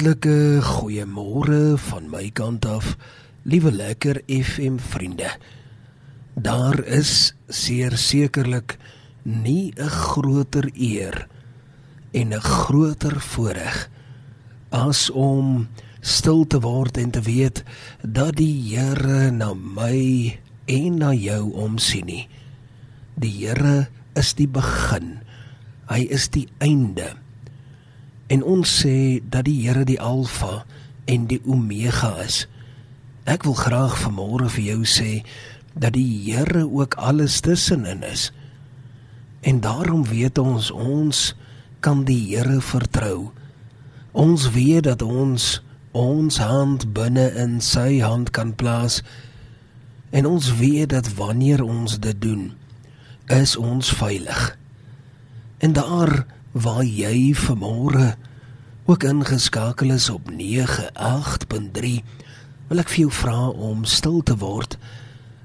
Hartlike goeiemôre van my kant af, liewe lekker FM vriende. Daar is seer sekerlik nie 'n groter eer en 'n groter voorreg as om stil te word en te weet dat die Here na my en na jou omsien nie. Die Here is die begin. Hy is die einde. En ons sê dat die Here die Alfa en die Omega is. Ek wil graag vanmôre vir jou sê dat die Here ook alles tussenin is. En daarom weet ons ons kan die Here vertrou. Ons weet dat ons ons hand binne in sy hand kan plaas. En ons weet dat wanneer ons dit doen, is ons veilig. En daar waar jy vanmôre ook ingeskakel is op 98.3 wil ek vir jou vra om stil te word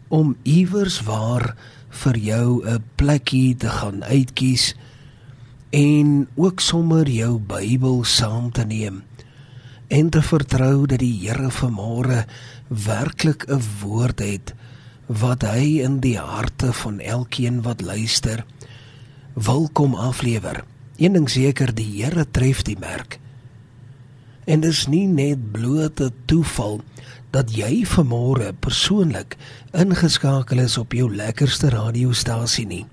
om iewers waar vir jou 'n plekkie te gaan uitkies en ook sommer jou Bybel saam te neem en te vertrou dat die Here vanmôre werklik 'n woord het wat hy in die harte van elkeen wat luister wil kom aflewer. Een ding seker, die Here tref die merk. En dis nie net blote toeval dat jy vanmôre persoonlik ingeskakel is op jou lekkerste radiostasie nie.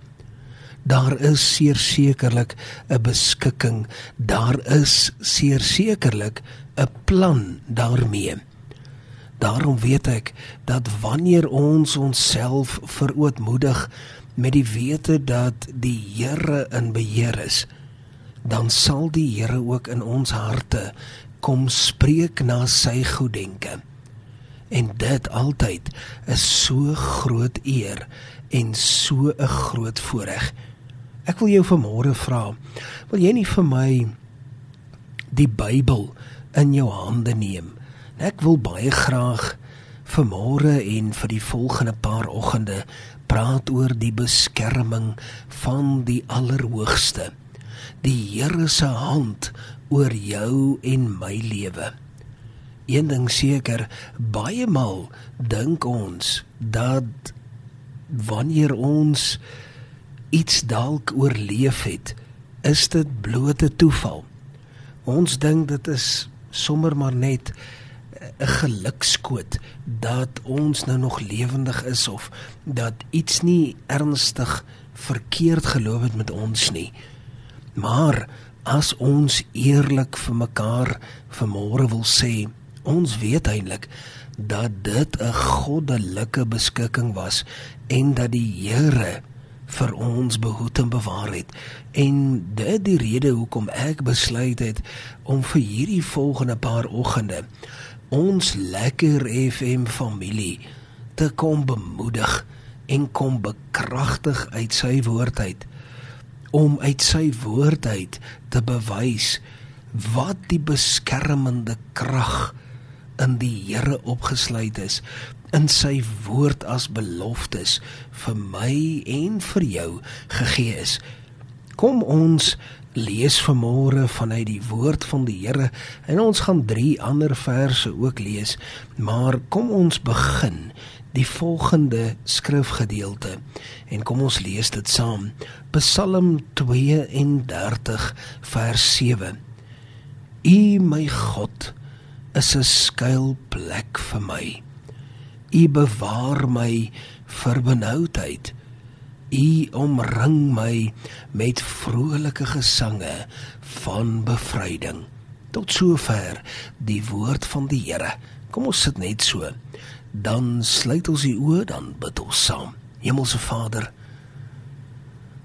Daar is sekerlik 'n beskikking, daar is sekerlik 'n plan daarmee. Daarom weet ek dat wanneer ons onsself verootmoedig met die wete dat die Here in beheer is, dan sal die Here ook in ons harte kom spreek na sy goeddenke. En dit altyd is so groot eer en so 'n groot voorreg. Ek wil jou vanmôre vra, wil jy nie vir my die Bybel in jou hande neem? Ek wil baie graag vanmôre en vir die volgende paar oggende praat oor die beskerming van die Allerhoogste. Die Here se hand oor jou en my lewe. Een ding seker, baie maal dink ons dat wanneer ons iets dalk oorleef het, is dit blote toeval. Ons dink dit is sommer maar net 'n gelukskoot dat ons nou nog lewendig is of dat iets nie ernstig verkeerd geloop het met ons nie. Maar as ons eerlik vir mekaar vanmôre wil sê, ons weet eintlik dat dit 'n goddelike beskikking was en dat die Here vir ons behoed en bewaar het. En dit die rede hoekom ek besluit het om vir hierdie volgende paar oggende ons lekker FM familie te kom bemoedig en kom bekragtig uit sy woord uit om uit sy woord uit te bewys wat die beskermende krag in die Here opgesluit is in sy woord as beloftes vir my en vir jou gegee is. Kom ons lees vanmôre vanuit die woord van die Here en ons gaan drie ander verse ook lees, maar kom ons begin die volgende skrifgedeelte en kom ons lees dit saam. Psalm 32 vers 7. U my God is 'n skuilplek vir my. U bewaar my vir benoudheid. U omring my met vrolike gesange van bevryding. Tot sover die woord van die Here. Kom ons sit net so. Dan sluit ons die oë dan bid ons saam. Hemelse Vader,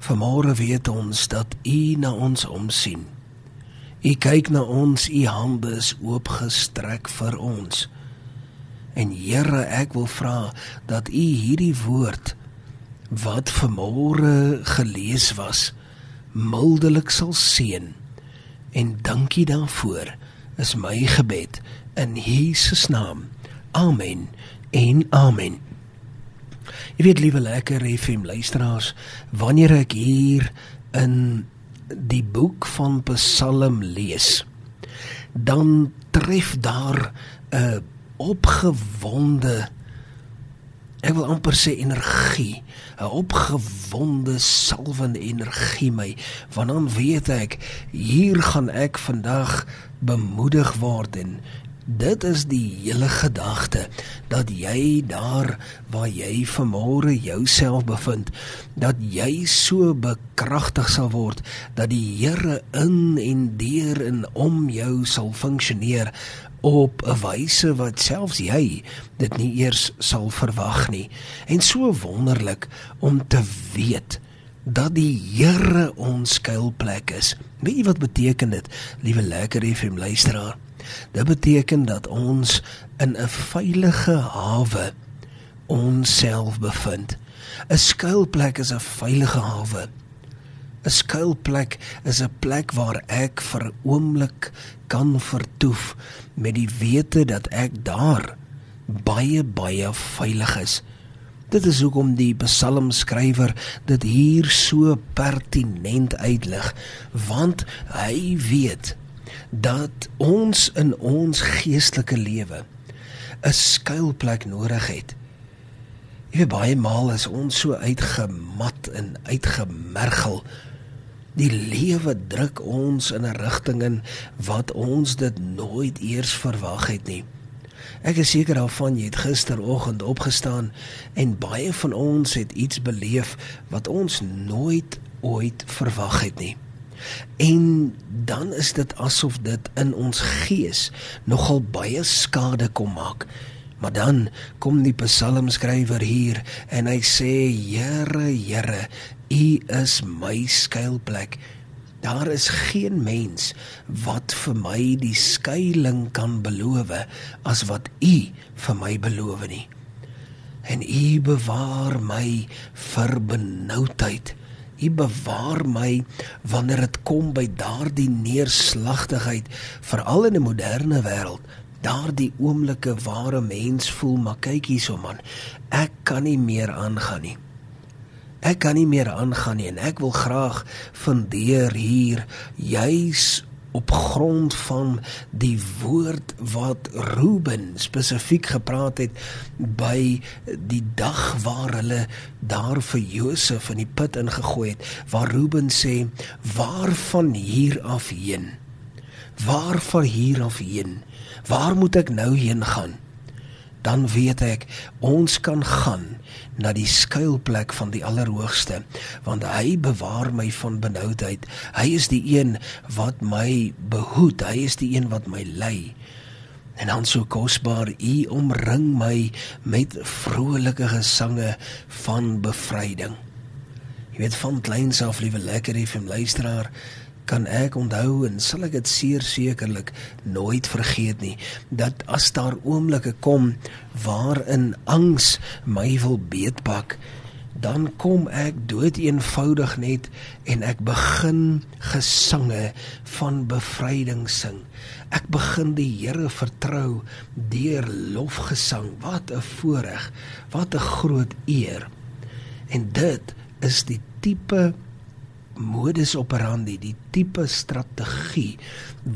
vanmôre weet ons dat U na ons omsien. U kyk na ons, U hande is oopgestrek vir ons. En Here, ek wil vra dat U hierdie woord wat vanmôre gelees was mildelik sal seën en dankie daarvoor is my gebed in Jesus naam amen en amen. Jy weet liewe lekker FM luisteraars wanneer ek hier in die boek van Psalm lees dan tref daar 'n opgewonde ek wil amper sê energie 'n opgewonde salwende energie my want dan weet ek hier gaan ek vandag bemoedig word en Dit is die hele gedagte dat jy daar waar jy vanmôre jouself bevind, dat jy so bekragtig sal word dat die Here in en deur en om jou sal funksioneer op 'n wyse wat selfs jy dit nie eers sal verwag nie. En so wonderlik om te weet dat die Here ons skuilplek is. Weet jy wat beteken dit, liewe lekker FM luisteraar? Dit beteken dat ons in 'n veilige hawe onsself bevind. 'n Skuilplek is 'n veilige hawe. 'n Skuilplek is 'n plek waar ek vir 'n oomblik kan vertoef met die wete dat ek daar baie baie veilig is. Dit is hoekom die psalmskrywer dit hier so pertinent uitlig, want hy weet dat ons in ons geestelike lewe 'n skuilplek nodig het. Jy weet baie maal is ons so uitgemat en uitgemergel. Die lewe druk ons in 'n rigting in wat ons dit nooit eers verwag het nie. Ek is seker daarvan jy het gisteroggend opgestaan en baie van ons het iets beleef wat ons nooit ooit verwag het nie. En dan is dit asof dit in ons gees nogal baie skade kom maak. Maar dan kom die psalmskrywer hier en hy sê Here, Here, U is my skuilplek. Daar is geen mens wat vir my die skuilings kan beloof as wat U vir my beloof nie. En U bewaar my vir benoudheid. U bewaar my wanneer dit kom by daardie neerslagtigheid, veral in 'n moderne wêreld. Daardie oomblikke waar 'n mens voel, maar kyk hierso man, ek kan nie meer aangaan nie. Ek kan nie meer aangaan nie en ek wil graag vandeer hier juis op grond van die woord wat Ruben spesifiek gepraat het by die dag waar hulle daar vir Josef in die put ingegooi het waar Ruben sê waarvan hier af heen? Waarvan hier af heen? Waar moet ek nou heen gaan? Dan weet ek ons kan gaan na die skuilplek van die Allerhoogste want hy bewaar my van benoudheid. Hy is die een wat my behoed. Hy is die een wat my lei. En dan so kosbaar u omring my met vrolike gesange van bevryding jy weet van kleins af liewe lekker hê vir luisteraar kan ek onthou en sal ek dit sekerlik nooit vergeet nie dat as daar oomblikke kom waarin angs my wil beetpak dan kom ek dood eenvoudig net en ek begin gesange van bevryding sing. Ek begin die Here vertrou deur lofgesang. Wat 'n voorreg wat 'n groot eer. En dit is die tipe modus operandi, die tipe strategie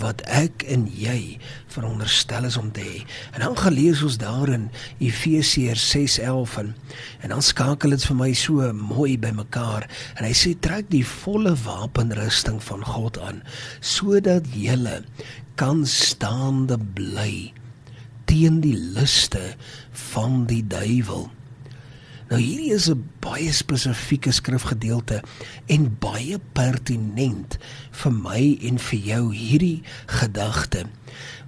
wat ek en jy veronderstel is om te hê. En dan gaan lees ons daar in Efesiërs 6:11 en, en dan skakel dit vir my so mooi bymekaar en hy sê trek die volle wapenrusting van God aan sodat jy kan staande bly teen die liste van die duiwel. Nou hierdie is 'n baie spesifieke skrifgedeelte en baie pertinent vir my en vir jou hierdie gedagte.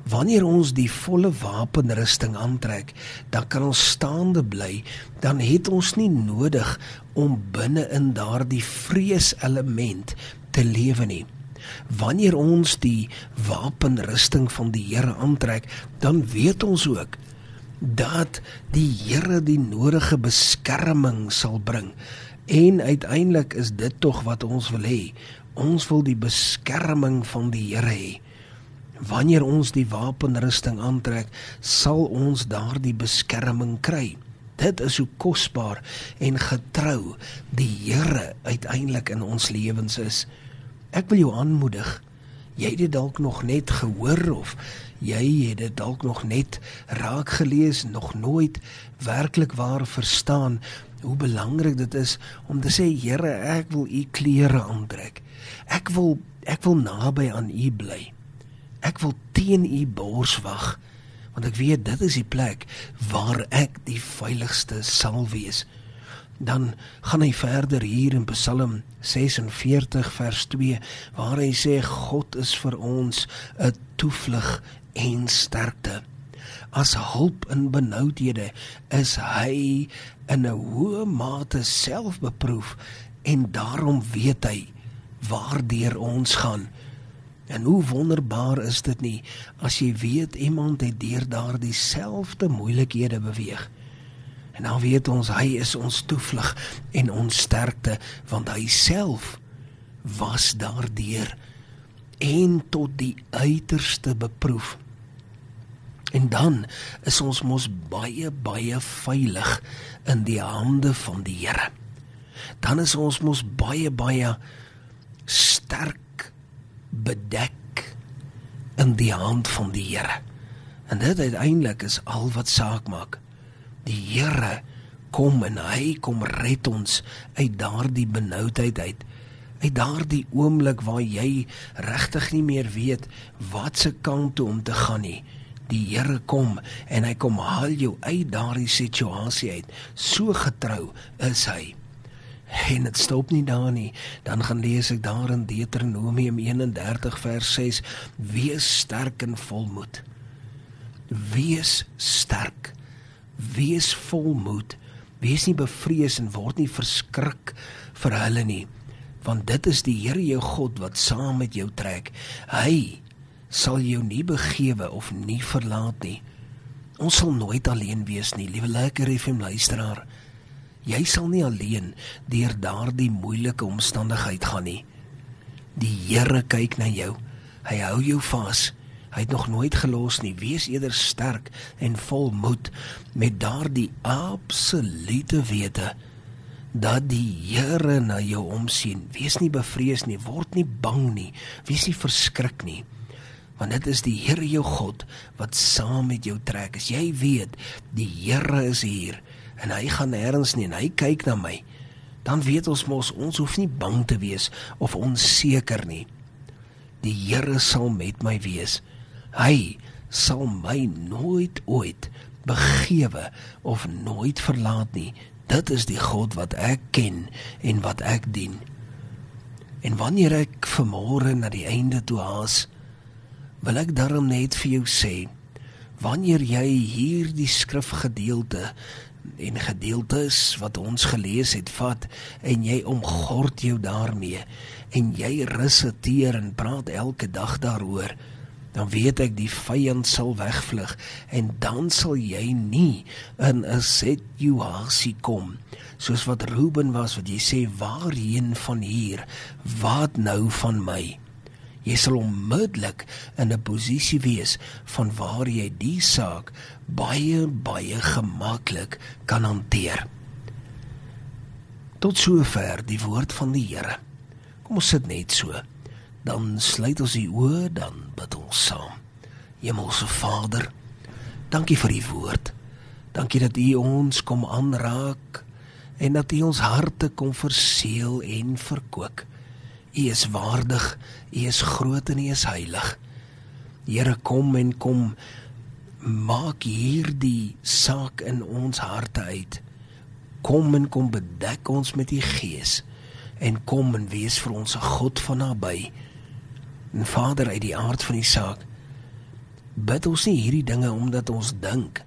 Wanneer ons die volle wapenrusting aantrek, dan kan ons staande bly, dan het ons nie nodig om binne in daardie vreeselement te lewe nie. Wanneer ons die wapenrusting van die Here aantrek, dan weet ons ook dat die Here die nodige beskerming sal bring. En uiteindelik is dit tog wat ons wil hê. Ons wil die beskerming van die Here hê. Wanneer ons die wapenrusting aantrek, sal ons daardie beskerming kry. Dit is hoe kosbaar en getrou die Here uiteindelik in ons lewens is. Ek wil jou aanmoedig Jy het dit dalk nog net gehoor of jy het dit dalk nog net raak gelees, nog nooit werklik waar verstaan hoe belangrik dit is om te sê Here, ek wil u klere aantrek. Ek wil ek wil naby aan u bly. Ek wil teen u bors wag want ek weet dit is die plek waar ek die veiligste sal wees dan gaan hy verder hier in Psalm 46 vers 2 waar hy sê God is vir ons 'n toevlug en sterkte. As hulp in benoudhede is hy in 'n hoë mate selfbeproef en daarom weet hy waardeur ons gaan. En hoe wonderbaar is dit nie as jy weet iemand het deur daardie selfde moeilikhede beweeg. En dan weet ons hy is ons toevlug en ons sterkte want hy self was daardeur en tot die uiterste beproef. En dan is ons mos baie baie veilig in die hande van die Here. Dan is ons mos baie baie sterk bedek in die hand van die Here. En dit uiteindelik is al wat saak maak. Die Here kom en hy kom red ons uit daardie benoudheid uit. Uit daardie oomblik waar jy regtig nie meer weet wat se kant toe om te gaan nie. Die Here kom en hy kom haal jou uit daardie situasie uit. So getrou is hy. En dit stop nie daar nie. Dan gaan lees ek daar in Deuteronomium 31 vers 6: Wees sterk en volmoed. Wees sterk wees volmoed wees nie bevrees en word nie verskrik vir hulle nie want dit is die Here jou God wat saam met jou trek. Hy sal jou nie begewe of nie verlaat nie. Ons sal nooit alleen wees nie liewe lekker FM luisteraar. Jy sal nie alleen deur daardie moeilike omstandigheid gaan nie. Die Here kyk na jou. Hy hou jou vas Hy het nog nooit gelos nie. Wees eerder sterk en vol moed met daardie absolute wete dat die Here na jou omsien. Wees nie bevrees nie, word nie bang nie, wees nie verskrik nie. Want dit is die Here jou God wat saam met jou trek. As jy weet die Here is hier en hy gaan nêrens nie en hy kyk na my, dan weet ons mos ons hoef nie bang te wees of onseker nie. Die Here sal met my wees. Hy sal my nooit ooit begewe of nooit verlaat nie. Dit is die God wat ek ken en wat ek dien. En wanneer ek vanmôre na die einde toe haas, wil ek daarom net vir jou sê, wanneer jy hierdie skrifgedeelte en gedeeltes wat ons gelees het vat en jy omgord jou daarmee en jy resiteer en praat elke dag daaroor dan weet ek die vyand sal wegvlug en dan sal jy nie in 'n situasie kom soos wat Ruben was wat jy sê waarheen van hier? Wat nou van my? Jy sal onmiddellik in 'n posisie wees van waar jy die saak baie baie gemaklik kan hanteer. Tot sover die woord van die Here. Kom ons sit net so dan sluit ons die oë dan bid ons saam. Hemelse Vader, dankie vir u woord. Dankie dat u ons kom aanraak en dat u ons harte kom verseël en verkoop. U is waardig, u is groot en u is heilig. Here kom en kom maak hierdie saak in ons harte uit. Kom en kom bedek ons met u gees en kom en wees vir ons 'n God van naby. En Vader, uit die aard van die saak, bid ons nie hierdie dinge omdat ons dink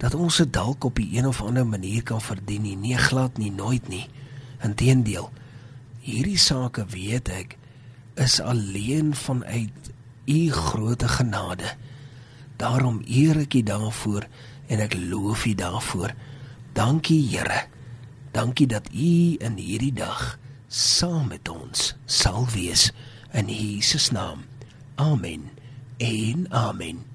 dat ons dit dalk op 'n een of ander manier kan verdien nie, nee glad nie, nooit nie. Inteendeel, hierdie sake weet ek is alleen vanuit u groote genade. Daarom eer ek u daarvoor en ek loof u daarvoor. Dankie Here. Dankie dat u in hierdie dag saam met ons sal wees in Jesus naam. Amen. En amen.